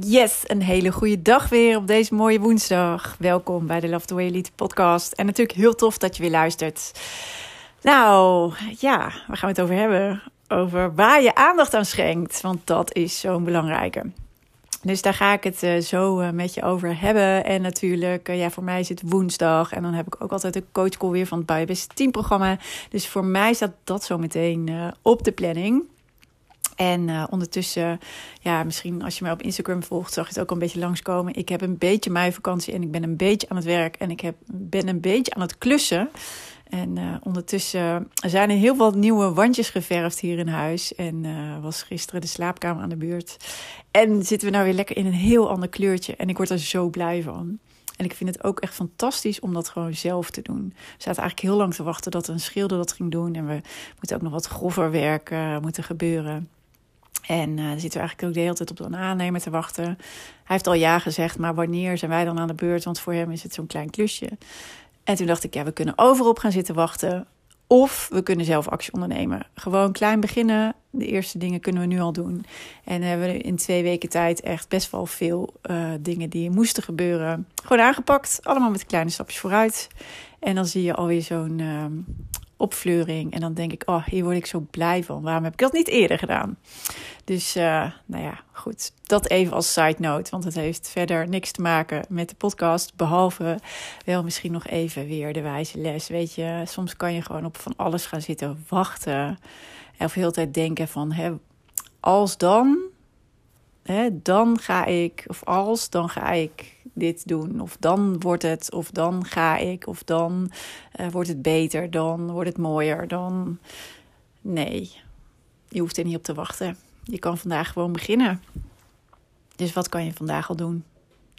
Yes, een hele goede dag weer op deze mooie woensdag. Welkom bij de Love the Way Elite podcast. En natuurlijk heel tof dat je weer luistert. Nou, ja, waar gaan we het over hebben? Over waar je aandacht aan schenkt, want dat is zo'n belangrijke. Dus daar ga ik het uh, zo uh, met je over hebben. En natuurlijk, uh, ja, voor mij is het woensdag. En dan heb ik ook altijd een coachcall weer van het Bijbest teamprogramma. Dus voor mij staat dat zo meteen op de planning. En uh, ondertussen, ja, misschien als je mij op Instagram volgt, zag je het ook een beetje langskomen. Ik heb een beetje mijn vakantie en ik ben een beetje aan het werk en ik heb, ben een beetje aan het klussen. En uh, ondertussen zijn er heel wat nieuwe wandjes geverfd hier in huis. En uh, was gisteren de slaapkamer aan de beurt. En zitten we nou weer lekker in een heel ander kleurtje. En ik word er zo blij van. En ik vind het ook echt fantastisch om dat gewoon zelf te doen. We zaten eigenlijk heel lang te wachten dat een schilder dat ging doen. En we moeten ook nog wat grover werk moeten gebeuren. En uh, zitten we eigenlijk ook de hele tijd op een aannemer te wachten. Hij heeft al ja gezegd, maar wanneer zijn wij dan aan de beurt? Want voor hem is het zo'n klein klusje. En toen dacht ik, ja, we kunnen overal op gaan zitten wachten. Of we kunnen zelf actie ondernemen. Gewoon klein beginnen. De eerste dingen kunnen we nu al doen. En hebben we in twee weken tijd echt best wel veel uh, dingen die moesten gebeuren. Gewoon aangepakt. Allemaal met kleine stapjes vooruit. En dan zie je alweer zo'n uh, En dan denk ik, oh, hier word ik zo blij van. Waarom heb ik dat niet eerder gedaan? Dus, uh, nou ja, goed. Dat even als side note. Want het heeft verder niks te maken met de podcast. Behalve wel misschien nog even weer de wijze les. Weet je, soms kan je gewoon op van alles gaan zitten wachten. Of heel de tijd denken van, hè, als dan, hè, dan ga ik. Of als, dan ga ik dit doen. Of dan wordt het, of dan ga ik, of dan uh, wordt het beter, dan wordt het mooier. Dan. Nee, je hoeft er niet op te wachten. Je kan vandaag gewoon beginnen. Dus wat kan je vandaag al doen?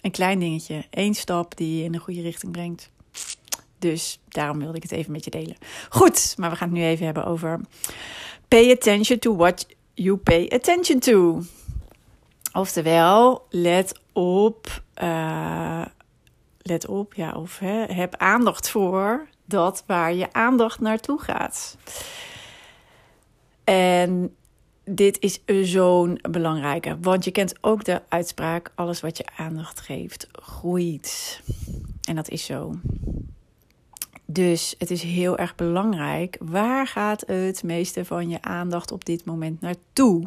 Een klein dingetje, één stap die je in de goede richting brengt. Dus daarom wilde ik het even met je delen. Goed, maar we gaan het nu even hebben over pay attention to what you pay attention to. Oftewel, let op, uh, let op, ja, of hè, heb aandacht voor dat waar je aandacht naartoe gaat. En dit is zo'n belangrijke, want je kent ook de uitspraak: alles wat je aandacht geeft, groeit. En dat is zo. Dus het is heel erg belangrijk. Waar gaat het meeste van je aandacht op dit moment naartoe?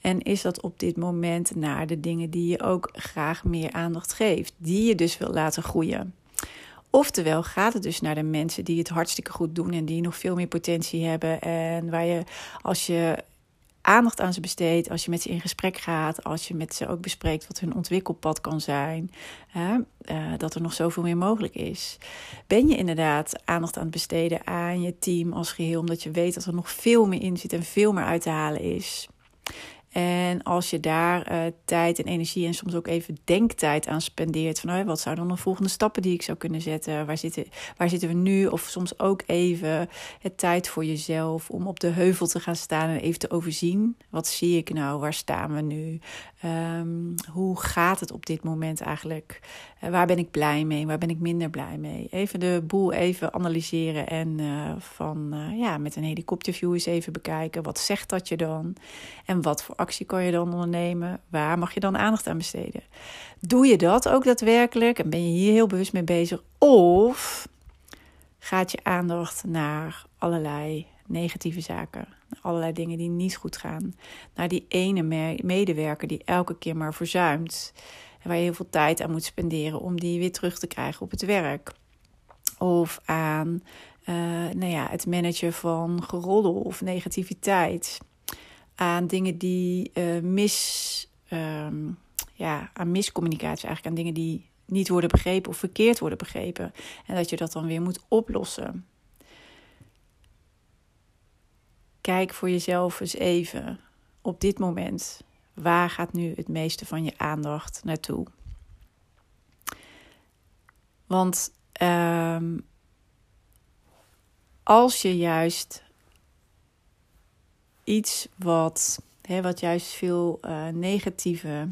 En is dat op dit moment naar de dingen die je ook graag meer aandacht geeft, die je dus wil laten groeien? Oftewel gaat het dus naar de mensen die het hartstikke goed doen en die nog veel meer potentie hebben. En waar je, als je aandacht aan ze besteedt, als je met ze in gesprek gaat, als je met ze ook bespreekt wat hun ontwikkelpad kan zijn, hè, uh, dat er nog zoveel meer mogelijk is. Ben je inderdaad aandacht aan het besteden aan je team als geheel, omdat je weet dat er nog veel meer in zit en veel meer uit te halen is? En als je daar uh, tijd en energie en soms ook even denktijd aan spendeert. Van oh, wat zouden dan de volgende stappen die ik zou kunnen zetten? Waar zitten, waar zitten we nu? Of soms ook even het tijd voor jezelf om op de heuvel te gaan staan en even te overzien. Wat zie ik nou? Waar staan we nu? Um, hoe gaat het op dit moment eigenlijk? Uh, waar ben ik blij mee? Waar ben ik minder blij mee? Even de boel even analyseren en uh, van ja, met een helikopterview eens even bekijken. Wat zegt dat je dan? En wat voor actie kan je dan ondernemen? Waar mag je dan aandacht aan besteden? Doe je dat ook daadwerkelijk en ben je hier heel bewust mee bezig? Of gaat je aandacht naar allerlei negatieve zaken? Allerlei dingen die niet goed gaan. Naar die ene medewerker die elke keer maar verzuimt. En waar je heel veel tijd aan moet spenderen om die weer terug te krijgen op het werk. Of aan uh, nou ja, het managen van geroddel of negativiteit aan dingen die uh, mis. Um, ja, aan miscommunicatie, eigenlijk aan dingen die niet worden begrepen of verkeerd worden begrepen. En dat je dat dan weer moet oplossen. Kijk voor jezelf eens even op dit moment. Waar gaat nu het meeste van je aandacht naartoe? Want um, als je juist iets wat, hè, wat juist veel uh, negatieve.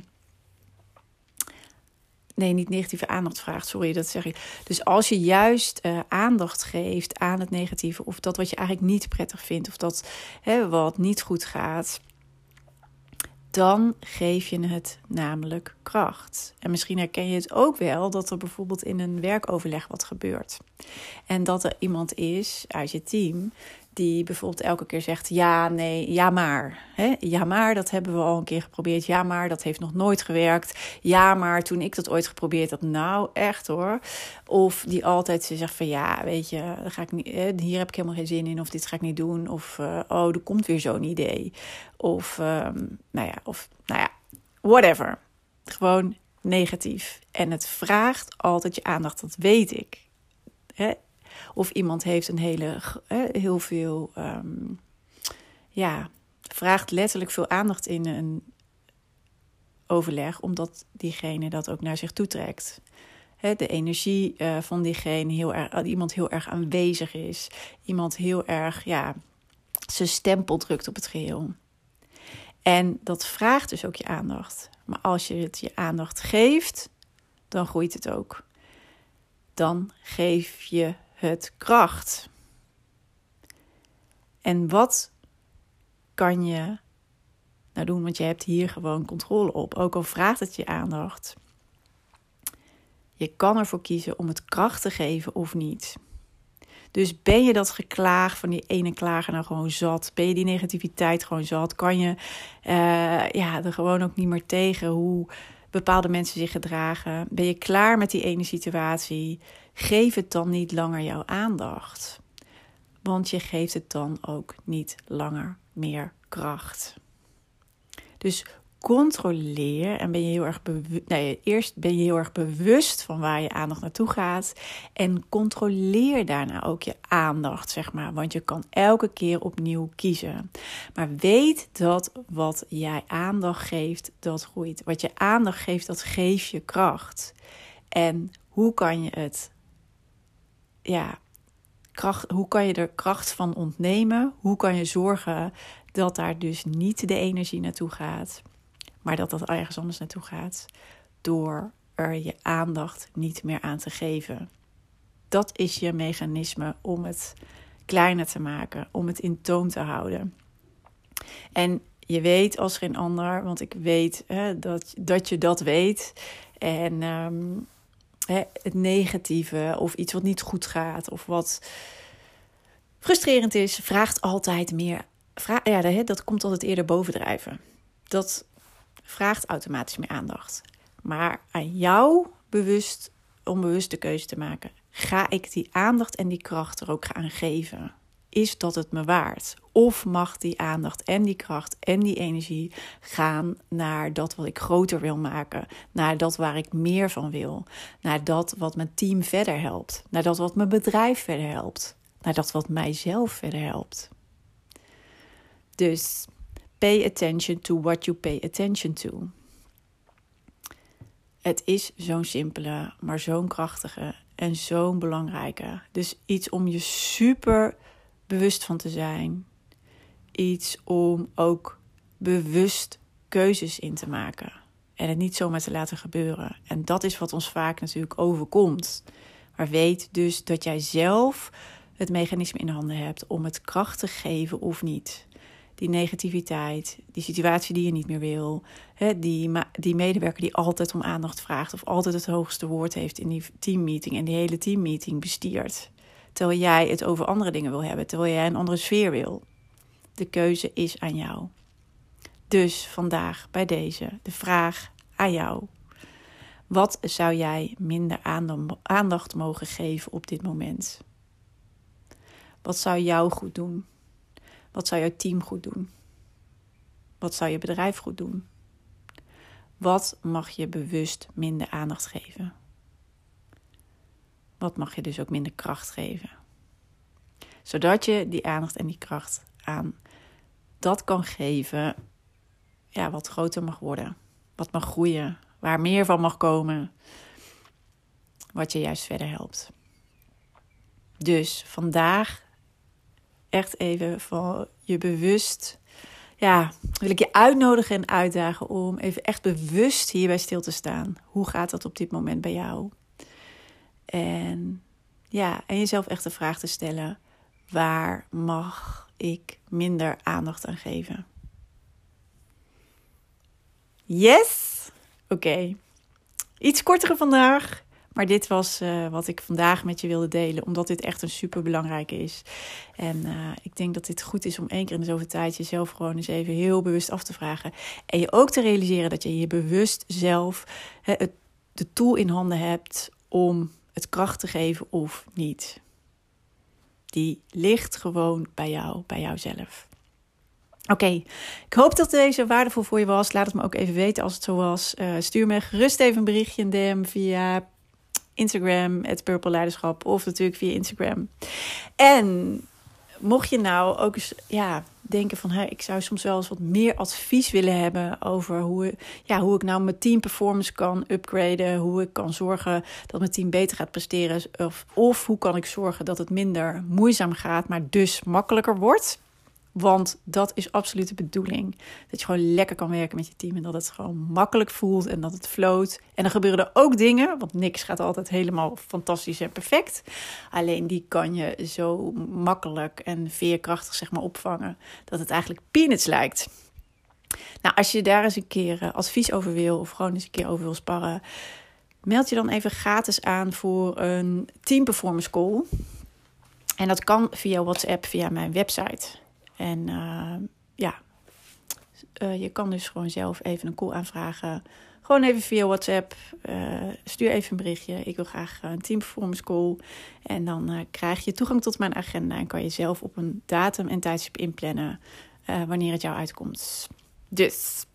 Nee, niet negatieve aandacht vraagt, sorry, dat zeg ik. Dus als je juist uh, aandacht geeft aan het negatieve, of dat wat je eigenlijk niet prettig vindt, of dat hè, wat niet goed gaat, dan geef je het namelijk kracht. En misschien herken je het ook wel dat er bijvoorbeeld in een werkoverleg wat gebeurt. En dat er iemand is uit je team die bijvoorbeeld elke keer zegt: ja, nee, ja, maar. Ja, maar dat hebben we al een keer geprobeerd. Ja, maar dat heeft nog nooit gewerkt. Ja, maar toen ik dat ooit geprobeerd had, nou echt hoor. Of die altijd zegt: van ja, weet je, ga ik niet, hier heb ik helemaal geen zin in. Of dit ga ik niet doen. Of uh, oh, er komt weer zo'n idee. Of, um, nou ja, of, nou ja, whatever. Gewoon negatief. En het vraagt altijd je aandacht, dat weet ik. Hè? Of iemand heeft een hele, heel veel, ehm, ja, vraagt letterlijk veel aandacht in een overleg, omdat diegene dat ook naar zich toetrekt. de energie uh, van diegene heel erg, iemand heel erg aanwezig is, iemand heel erg, ja, zijn stempel drukt op het geheel. En dat vraagt dus ook je aandacht. Maar als je het je aandacht geeft, dan groeit het ook. Dan geef je het kracht. En wat kan je nou doen? Want je hebt hier gewoon controle op, ook al vraagt het je aandacht. Je kan ervoor kiezen om het kracht te geven of niet. Dus ben je dat geklaag van die ene klager nou gewoon zat? Ben je die negativiteit gewoon zat? Kan je uh, ja, er gewoon ook niet meer tegen hoe bepaalde mensen zich gedragen? Ben je klaar met die ene situatie? Geef het dan niet langer jouw aandacht. Want je geeft het dan ook niet langer meer kracht. Dus controleer en ben je heel erg bewust. Nee, eerst ben je heel erg bewust van waar je aandacht naartoe gaat. En controleer daarna ook je aandacht, zeg maar. Want je kan elke keer opnieuw kiezen. Maar weet dat wat jij aandacht geeft, dat groeit. Wat je aandacht geeft, dat geeft je kracht. En hoe kan je het? Ja, kracht, hoe kan je er kracht van ontnemen? Hoe kan je zorgen dat daar dus niet de energie naartoe gaat? Maar dat dat ergens anders naartoe gaat door er je aandacht niet meer aan te geven. Dat is je mechanisme om het kleiner te maken, om het in toon te houden. En je weet als geen ander, want ik weet hè, dat, dat je dat weet. En ehm, hè, het negatieve of iets wat niet goed gaat of wat frustrerend is, vraagt altijd meer. Ja, dat komt altijd eerder bovendrijven. Dat vraagt automatisch meer aandacht. Maar aan jou bewust, onbewuste keuze te maken. Ga ik die aandacht en die kracht er ook aan geven? Is dat het me waard? Of mag die aandacht en die kracht en die energie gaan naar dat wat ik groter wil maken? Naar dat waar ik meer van wil? Naar dat wat mijn team verder helpt? Naar dat wat mijn bedrijf verder helpt? Naar dat wat mijzelf verder helpt? Dus Pay attention to what you pay attention to. Het is zo'n simpele, maar zo'n krachtige en zo'n belangrijke. Dus iets om je super bewust van te zijn. Iets om ook bewust keuzes in te maken. En het niet zomaar te laten gebeuren. En dat is wat ons vaak natuurlijk overkomt. Maar weet dus dat jij zelf het mechanisme in handen hebt om het kracht te geven of niet die negativiteit, die situatie die je niet meer wil, hè, die, die medewerker die altijd om aandacht vraagt of altijd het hoogste woord heeft in die teammeeting en die hele teammeeting bestiert. Terwijl jij het over andere dingen wil hebben, terwijl jij een andere sfeer wil. De keuze is aan jou. Dus vandaag bij deze de vraag aan jou. Wat zou jij minder aandacht mogen geven op dit moment? Wat zou jou goed doen? Wat zou jouw team goed doen? Wat zou je bedrijf goed doen? Wat mag je bewust minder aandacht geven? Wat mag je dus ook minder kracht geven? Zodat je die aandacht en die kracht aan dat kan geven, ja, wat groter mag worden, wat mag groeien, waar meer van mag komen, wat je juist verder helpt. Dus vandaag echt even van je bewust, ja, wil ik je uitnodigen en uitdagen om even echt bewust hierbij stil te staan. Hoe gaat dat op dit moment bij jou? En ja, en jezelf echt de vraag te stellen: waar mag ik minder aandacht aan geven? Yes? Oké. Iets kortere vandaag. Maar dit was uh, wat ik vandaag met je wilde delen, omdat dit echt een super belangrijke is. En uh, ik denk dat dit goed is om één keer in de zoveel tijd jezelf gewoon eens even heel bewust af te vragen. En je ook te realiseren dat je je bewust zelf het, de tool in handen hebt om het kracht te geven of niet. Die ligt gewoon bij jou, bij jouzelf. Oké, ik hoop dat deze waardevol voor je was. Laat het me ook even weten als het zo was. Uh, stuur me gerust even een berichtje, in DM via Instagram, het Purple Leiderschap, of natuurlijk via Instagram. En mocht je nou ook eens ja, denken van, ik zou soms wel eens wat meer advies willen hebben over hoe, ja, hoe ik nou mijn team performance kan upgraden, hoe ik kan zorgen dat mijn team beter gaat presteren, of, of hoe kan ik zorgen dat het minder moeizaam gaat, maar dus makkelijker wordt. Want dat is absoluut de bedoeling. Dat je gewoon lekker kan werken met je team en dat het gewoon makkelijk voelt en dat het floot. En dan gebeuren er ook dingen, want niks gaat altijd helemaal fantastisch en perfect. Alleen die kan je zo makkelijk en veerkrachtig zeg maar opvangen dat het eigenlijk peanuts lijkt. Nou, als je daar eens een keer eh, advies over wil of gewoon eens een keer over wil sparren, meld je dan even gratis aan voor een team performance call. En dat kan via WhatsApp, via mijn website. En uh, ja, uh, je kan dus gewoon zelf even een call aanvragen. Gewoon even via WhatsApp. Uh, stuur even een berichtje. Ik wil graag een team performance call. En dan krijg je toegang tot mijn agenda. En kan je zelf op een datum en tijdstip inplannen wanneer het jou uitkomt. Dus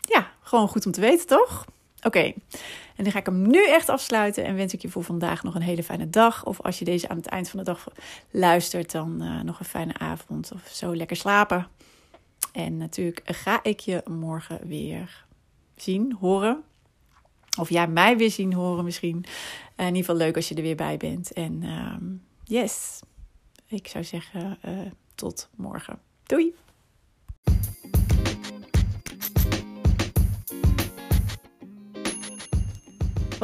ja, gewoon goed om te weten, toch? Oké, en dan ga ik hem nu echt afsluiten en wens ik je voor vandaag nog een hele fijne dag. Of als je deze aan het eind van de dag luistert, dan uh, nog een fijne avond of zo lekker slapen. En natuurlijk ga ik je morgen weer zien, horen. Of jij mij weer zien, horen misschien. Uh, in ieder geval leuk als je er weer bij bent. En uh, yes, ik zou zeggen uh, tot morgen. Doei!